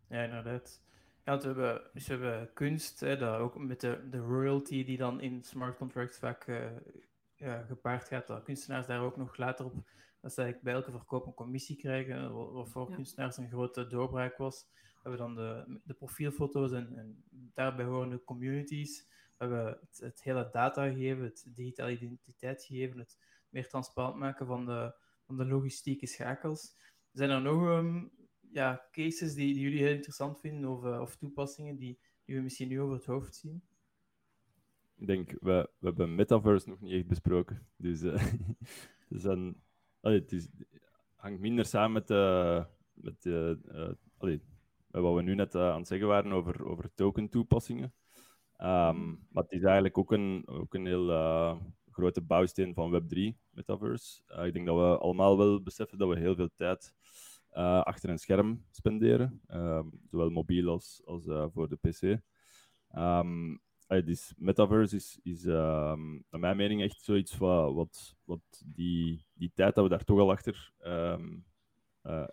Speaker 1: Ja, inderdaad. Ja, we hebben, dus we hebben kunst, hè, dat ook met de, de royalty die dan in smart contracts vaak uh, ja, gepaard gaat, dat kunstenaars daar ook nog later op, dat ze bij elke verkoop een commissie krijgen, wat voor kunstenaars een grote doorbraak was. We hebben dan de, de profielfoto's en, en daarbij horende communities. We hebben het, het, hele data gegeven, het digitale identiteit gegeven, het meer transparant maken van de, van de logistieke schakels. Zijn er nog um, ja, cases die, die, jullie heel interessant vinden of, uh, of toepassingen die, die we misschien nu over het hoofd zien?
Speaker 2: Ik denk, we, we hebben Metaverse nog niet echt besproken. Dus, uh, dus dan, allee, het is, hangt minder samen met, uh, met uh, allee, wat we nu net aan het zeggen waren over, over token-toepassingen. Um, maar het is eigenlijk ook een, ook een heel grote bouwsteen van Web3, Metaverse. ik denk dat we allemaal wel beseffen dat we heel veel tijd achter een scherm spenderen, um, zowel mobiel als, als voor de PC. Um, dus metaverse is, is uh, naar mijn mening echt zoiets wat, wat, wat die, die tijd dat we daar toch al achter um, uh,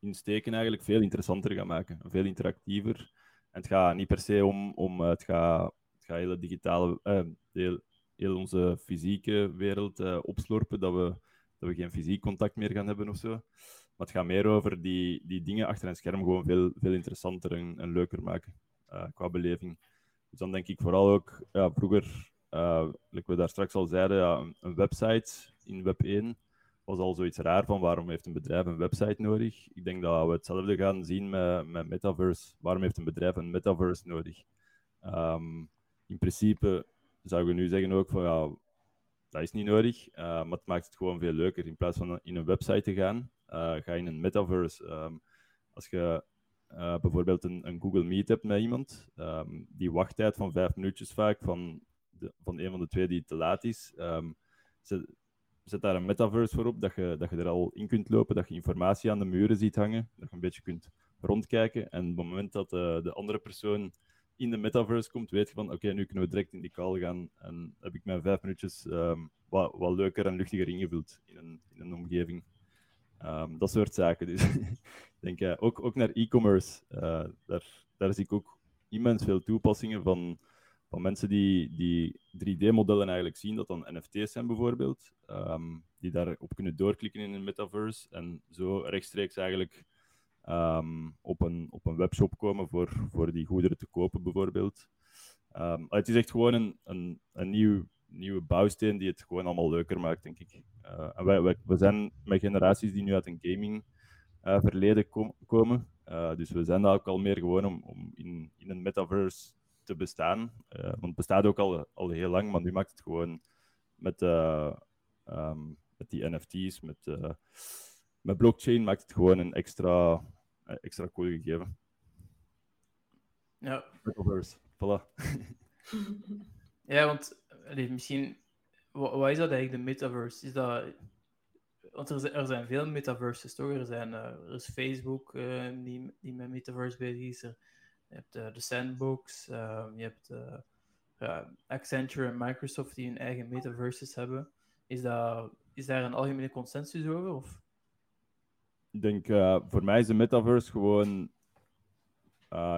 Speaker 2: insteken eigenlijk veel interessanter gaan maken. Veel interactiever. En het gaat niet per se om, om het gaat, het gaat hele digitale, uh, heel, heel onze fysieke wereld opslorpen, dat we dat we geen fysiek contact meer gaan hebben of zo. Maar het gaat meer over die, die dingen achter een scherm gewoon veel, veel interessanter en, en leuker maken qua beleving. Dus dan denk ik vooral ook, ja, vroeger, uh, we daar straks al zeiden, ja, een, website in Web 1 was al zoiets raar van waarom heeft een bedrijf een website nodig. Ik denk dat we hetzelfde gaan zien met, met Metaverse. Waarom heeft een bedrijf een Metaverse nodig? Um, in principe zou je nu zeggen ook van ja, dat is niet nodig, uh, maar het maakt het gewoon veel leuker. In plaats van in een website te gaan, uh, ga je in een metaverse. Um, als je uh, bijvoorbeeld een, een, Google Meet hebt met iemand, um, die wachttijd van vijf minuutjes vaak van, de, van een van de twee die te laat is, um, zet, daar een metaverse voor op, dat je, dat je er al in kunt lopen, dat je informatie aan de muren ziet hangen, dat je een beetje kunt rondkijken. En op het moment dat de andere persoon in de metaverse komt, weet je van oké, nu kunnen we direct in die call gaan. En heb ik mijn vijf minuutjes um, wat, wat leuker en luchtiger ingevuld in een, in een omgeving. Dat soort zaken. Dus denk uh, ook, ook naar e-commerce. Uh, daar, daar zie ik ook immens veel toepassingen van, van mensen die, die 3D-modellen eigenlijk zien, dat dan NFT's zijn bijvoorbeeld, um, die daarop kunnen doorklikken in een metaverse en zo rechtstreeks eigenlijk um, op, een, op een webshop komen voor, voor die goederen te kopen, bijvoorbeeld. Um, het is echt gewoon een, een, nieuw, nieuwe bouwsteen die het gewoon allemaal leuker maakt, denk ik. Uh, en wij, wij, we zijn met generaties die nu uit een gaming uh, verleden kom, komen. Uh, dus we zijn daar ook al meer gewoon om, om in, in een metaverse te bestaan. want het bestaat ook al, al heel lang, maar nu maakt het gewoon met, um, met die NFT's, met, met blockchain, maakt het gewoon een extra, eh, extra cool gegeven.
Speaker 1: Ja.
Speaker 2: Metaverse, voilà.
Speaker 1: ja, want allee, misschien, wat, wat, is dat eigenlijk, de metaverse? Is dat, want er zijn, er zijn veel metaverses, toch? Er, zijn, uh, er is Facebook uh, die, die met metaverse bezig is. Je hebt uh, de Sandbox, je hebt Accenture en Microsoft die hun eigen metaverses hebben. Is, dat, is daar een algemene consensus over? Of?
Speaker 2: Ik denk, voor mij is de metaverse gewoon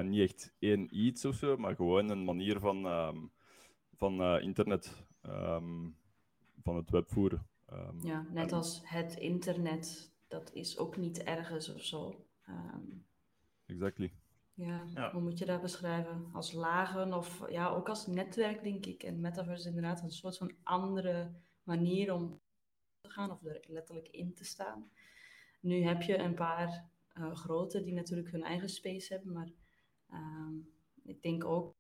Speaker 2: niet echt één iets of zo, maar gewoon een manier van, um, van internet, um, van het webvoeren.
Speaker 3: Um, ja, net en... als het internet, dat is ook niet ergens of zo.
Speaker 2: exactly.
Speaker 3: Ja, ja, hoe moet je dat beschrijven? Als lagen of ja, ook als netwerk, denk ik. En metaverse is inderdaad een soort van andere manier om te gaan of er letterlijk in te staan. Nu heb je een paar uh, grote die natuurlijk hun eigen space hebben, maar uh, ik denk ook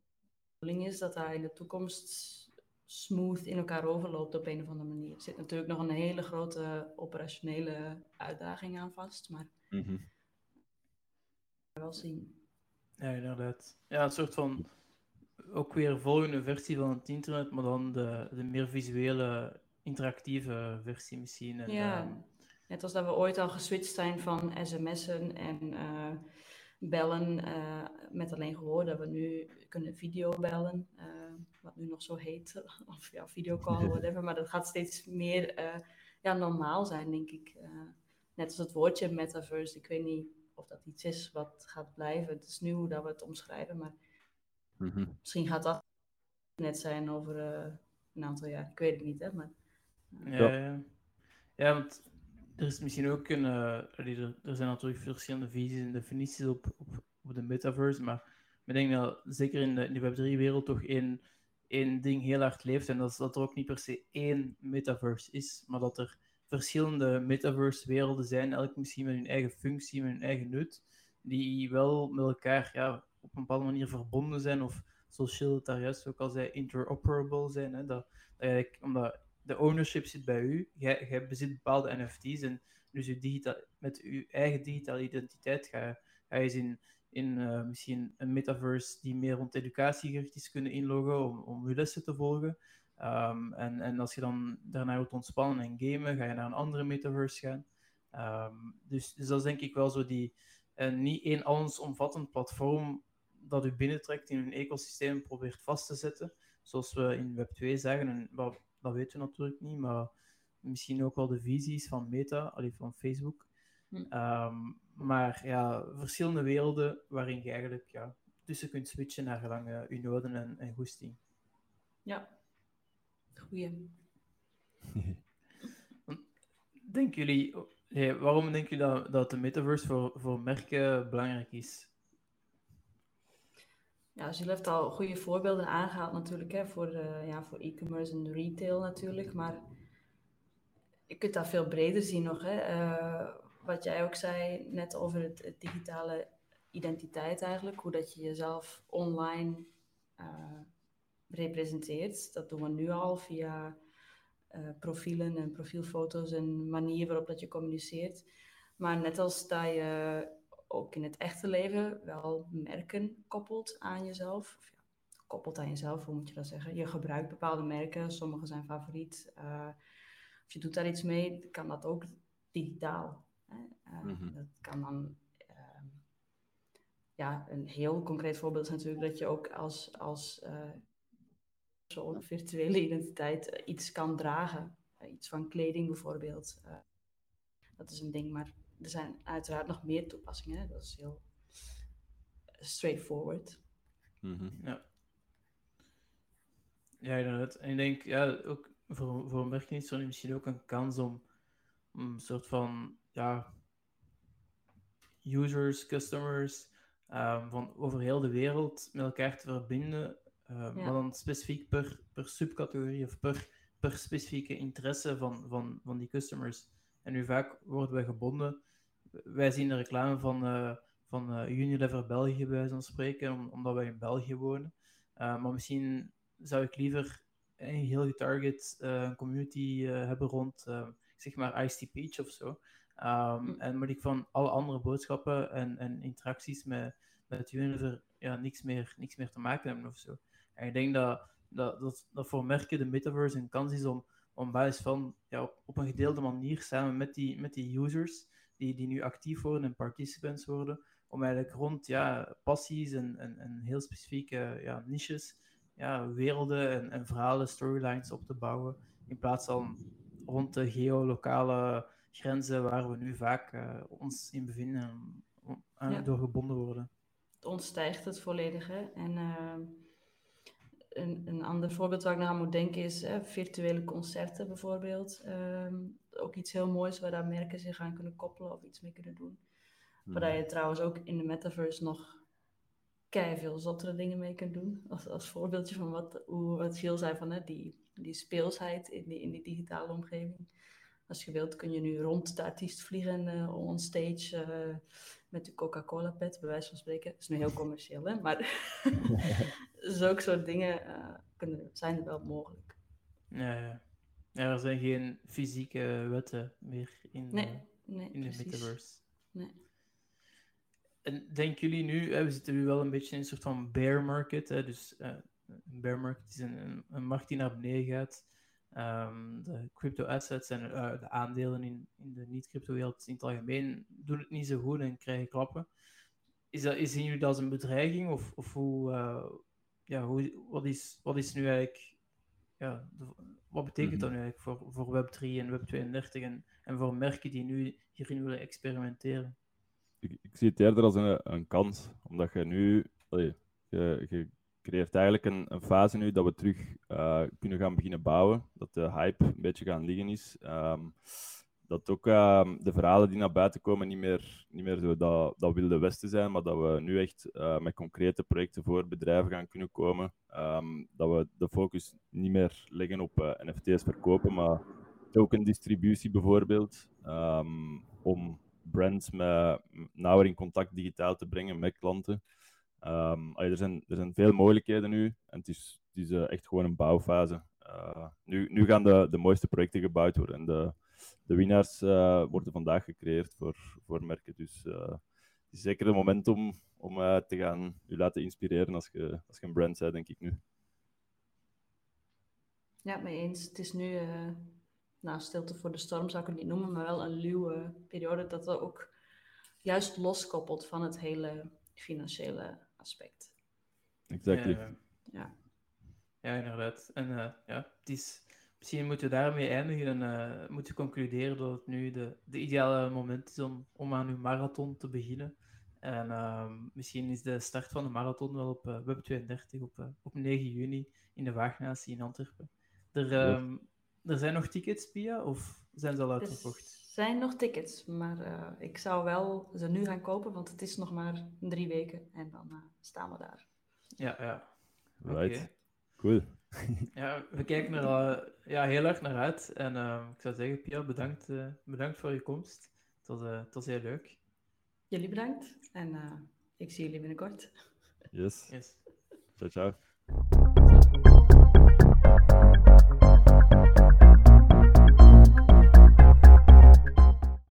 Speaker 3: is dat daar in de toekomst smooth in elkaar overloopt op een of andere manier. Er zit natuurlijk nog een hele grote operationele uitdaging aan vast, maar mm -hmm. wel zien.
Speaker 1: Ja, inderdaad. Ja, een soort van ook weer volgende versie van het internet, maar dan de, de meer visuele, interactieve versie misschien. En,
Speaker 3: ja. Um, Net als dat we ooit al geswitcht zijn van sms'en en uh, bellen uh, met alleen gehoor, dat we nu kunnen videobellen, uh, wat nu nog zo heet, of ja, videocall, whatever, maar dat gaat steeds meer ja, normaal zijn, denk ik. net als het woordje metaverse, ik weet niet of dat iets is wat gaat blijven. Het is nu hoe dat we het omschrijven, maar mm -hmm. misschien gaat dat net zijn over een aantal jaar. Ik weet het niet, hè, maar...
Speaker 1: Ja, ja. ja, want er is misschien ook een. Er, er, zijn natuurlijk verschillende visies en definities op, op, op de metaverse, maar ik denk dat zeker in de, in de Web3-wereld toch één, één ding heel hard leeft. En dat is dat er ook niet per se één metaverse is, maar dat er verschillende metaverse-werelden zijn, elk misschien met hun eigen functie, met hun eigen nut, die wel met elkaar ja, op een bepaalde manier verbonden zijn, of zoals Shield daar juist ook al zei, interoperable zijn. Hè? Dat, dat omdat de ownership zit bij u. Jij, bezit bepaalde NFT's en dus u digitaal, met uw eigen digitale identiteit ga, ga je in, in uh, misschien een metaverse die meer rond educatie gericht is kunnen inloggen om, om uw lessen te volgen. Um, en, en als je dan daarna wilt ontspannen en gamen, ga je naar een andere metaverse gaan. Um, dus, dus dat is denk ik wel zo die, uh, niet één allesomvattend platform dat u binnentrekt in een ecosysteem probeert vast te zetten, zoals we in Web2 zeggen. En wat, dat weten we natuurlijk niet, maar misschien ook wel de visies van Meta, alleen van Facebook. Hm. Um, maar ja, verschillende werelden waarin je eigenlijk ja, tussen kunt switchen naar gelang uh, je noden en, en goesting.
Speaker 3: Ja, goeie.
Speaker 1: denken jullie, waarom denken jullie dat, dat de metaverse voor, voor merken belangrijk is?
Speaker 3: Ja, Gilles heeft al goede voorbeelden aangehaald natuurlijk, hè, voor, uh, ja, voor e-commerce en retail natuurlijk, maar je kunt dat veel breder zien nog. Hè. Uh, wat jij ook zei net over het, digitale identiteit eigenlijk, hoe dat je jezelf online uh, representeert. Dat doen we nu al via profielen en profielfoto's en manier waarop dat je communiceert. Maar net als dat je ook in het echte leven wel merken koppelt aan jezelf. Of ja, koppelt aan jezelf, hoe moet je dat zeggen? Je gebruikt bepaalde merken, sommige zijn favoriet. Uh, of je doet daar iets mee, kan dat ook digitaal. Hè? Uh, mm-hmm. Dat kan dan. Uh, ja, een heel concreet voorbeeld is natuurlijk dat je ook als, als uh, zo'n virtuele identiteit iets kan dragen. iets van kleding bijvoorbeeld. dat is een ding, maar er zijn uiteraard nog meer toepassingen. Dat is heel straightforward.
Speaker 1: Mm Ja. Ja, inderdaad. En ik denk, ja, ook voor, voor merken is er misschien ook een kans om, om een soort van, ja, users, customers, um, van over heel de wereld met elkaar te verbinden. Um, ja. Maar dan specifiek per, per subcategorie of per, per specifieke interesse van, van, van die customers. En nu vaak worden wij gebonden wij zien de reclame van, uh, van uh, Unilever België, bij wijze van spreken, omdat wij in België wonen. Uh, maar misschien zou ik liever een heel getarget een community hebben rond, zeg maar, ICT Peach of zo. Um, En moet ik van alle andere boodschappen en, en interacties met, met Unilever ja, niks, meer, niks meer te maken hebben of zo. En ik denk dat, dat, dat, dat voor merken de metaverse een kans is om, om basis van ja, op, op een gedeelde manier samen met die, met die users die, die nu actief worden en participants worden, om eigenlijk rond ja, passies en, en, en heel specifieke ja, niches, ja, werelden en, en verhalen, storylines op te bouwen, in plaats van rond de geolokale grenzen waar we nu vaak uh, ons in bevinden en ja. door gebonden worden.
Speaker 3: Het ontstijgt het volledig. Hè? En uh, een, een ander voorbeeld waar ik naar moet denken is hè, virtuele concerten bijvoorbeeld. Ehm, ook iets heel moois waar daar merken zich aan kunnen koppelen of iets mee kunnen doen. Hmm. Waar je trouwens ook in de metaverse nog kei veel zottere dingen mee kunt doen. Als, als voorbeeldje van wat, hoe, wat Gilles zei van hè, die, die speelsheid in die, in die digitale omgeving. Als je wilt kun je nu rond de artiest vliegen uh, on stage uh, met de Coca-Cola pet, bij wijze van spreken. Dat is nu heel commercieel, hè? maar zulke soort dingen uh, kunnen, zijn er wel mogelijk.
Speaker 1: Ja, er zijn geen fysieke wetten meer in, nee, nee, in de metaverse. Nee. En denken jullie nu, hè, we zitten nu wel een beetje in een soort van bear market, hè, dus een bear market is een, een markt die naar beneden gaat. Um, de crypto-assets en uh, de aandelen in, in de niet-crypto-wereld in het algemeen doen het niet zo goed en krijgen klappen. Is dat, is, zien jullie dat als een bedreiging? Of, of hoe, uh, ja, hoe, wat, is, wat is nu eigenlijk. Ja, de, wat betekent mm -hmm. dat nu eigenlijk voor, voor Web3 en Web32 en, en voor merken die nu hierin willen experimenteren?
Speaker 2: Ik, ik zie het eerder als een, een kans, omdat je nu. Allee, je, je creëert eigenlijk een, een, fase nu dat we terug uh, kunnen gaan beginnen bouwen. Dat de hype een beetje gaan liggen is. Um, dat ook uh, de verhalen die naar buiten komen niet meer, niet meer zo dat, dat wilde westen zijn, maar dat we nu echt uh, met concrete projecten voor bedrijven gaan kunnen komen. Um, dat we de focus niet meer leggen op NFT's verkopen, maar token distributie bijvoorbeeld. Om brands met, nauwer in contact digitaal te brengen met klanten. Um, er, zijn, er zijn veel mogelijkheden nu en het is, het is uh, echt gewoon een bouwfase. Uh, nu, nu gaan de, de mooiste projecten gebouwd worden en de, de winnaars uh, worden vandaag gecreëerd voor, voor merken. Dus het is zeker een moment om, om te gaan u laten inspireren als je, als je een brand bent, denk ik nu.
Speaker 3: Ja, mee eens. Het is nu, nou, stilte voor de storm zou ik het niet noemen, maar wel een luwe periode dat er ook juist loskoppelt van het hele financiële aspect.
Speaker 2: Exactly.
Speaker 1: ja. ja, inderdaad. En uh, ja, het is, misschien moeten we daarmee eindigen en uh, moeten we concluderen dat het nu de, de ideale moment is om, om aan uw marathon te beginnen. En uh, misschien is de start van de marathon wel op uh, Web32 op, op 9 juni in de Waagnatie in Antwerpen. Er, um, er zijn nog tickets, Pia, of zijn ze al uitverkocht?
Speaker 3: Zijn nog tickets, maar uh, ik zou wel ze nu gaan kopen, want het is nog maar drie weken en dan uh, staan we daar.
Speaker 1: Ja, ja.
Speaker 2: Right. Okay. Cool.
Speaker 1: ja, we kijken er al ja, heel erg naar uit. En uh, ik zou zeggen, Pia, bedankt, bedankt voor je komst. Het was, het was heel leuk.
Speaker 3: Jullie bedankt en ik zie jullie binnenkort.
Speaker 2: Yes.
Speaker 1: yes.
Speaker 2: Ciao, ciao.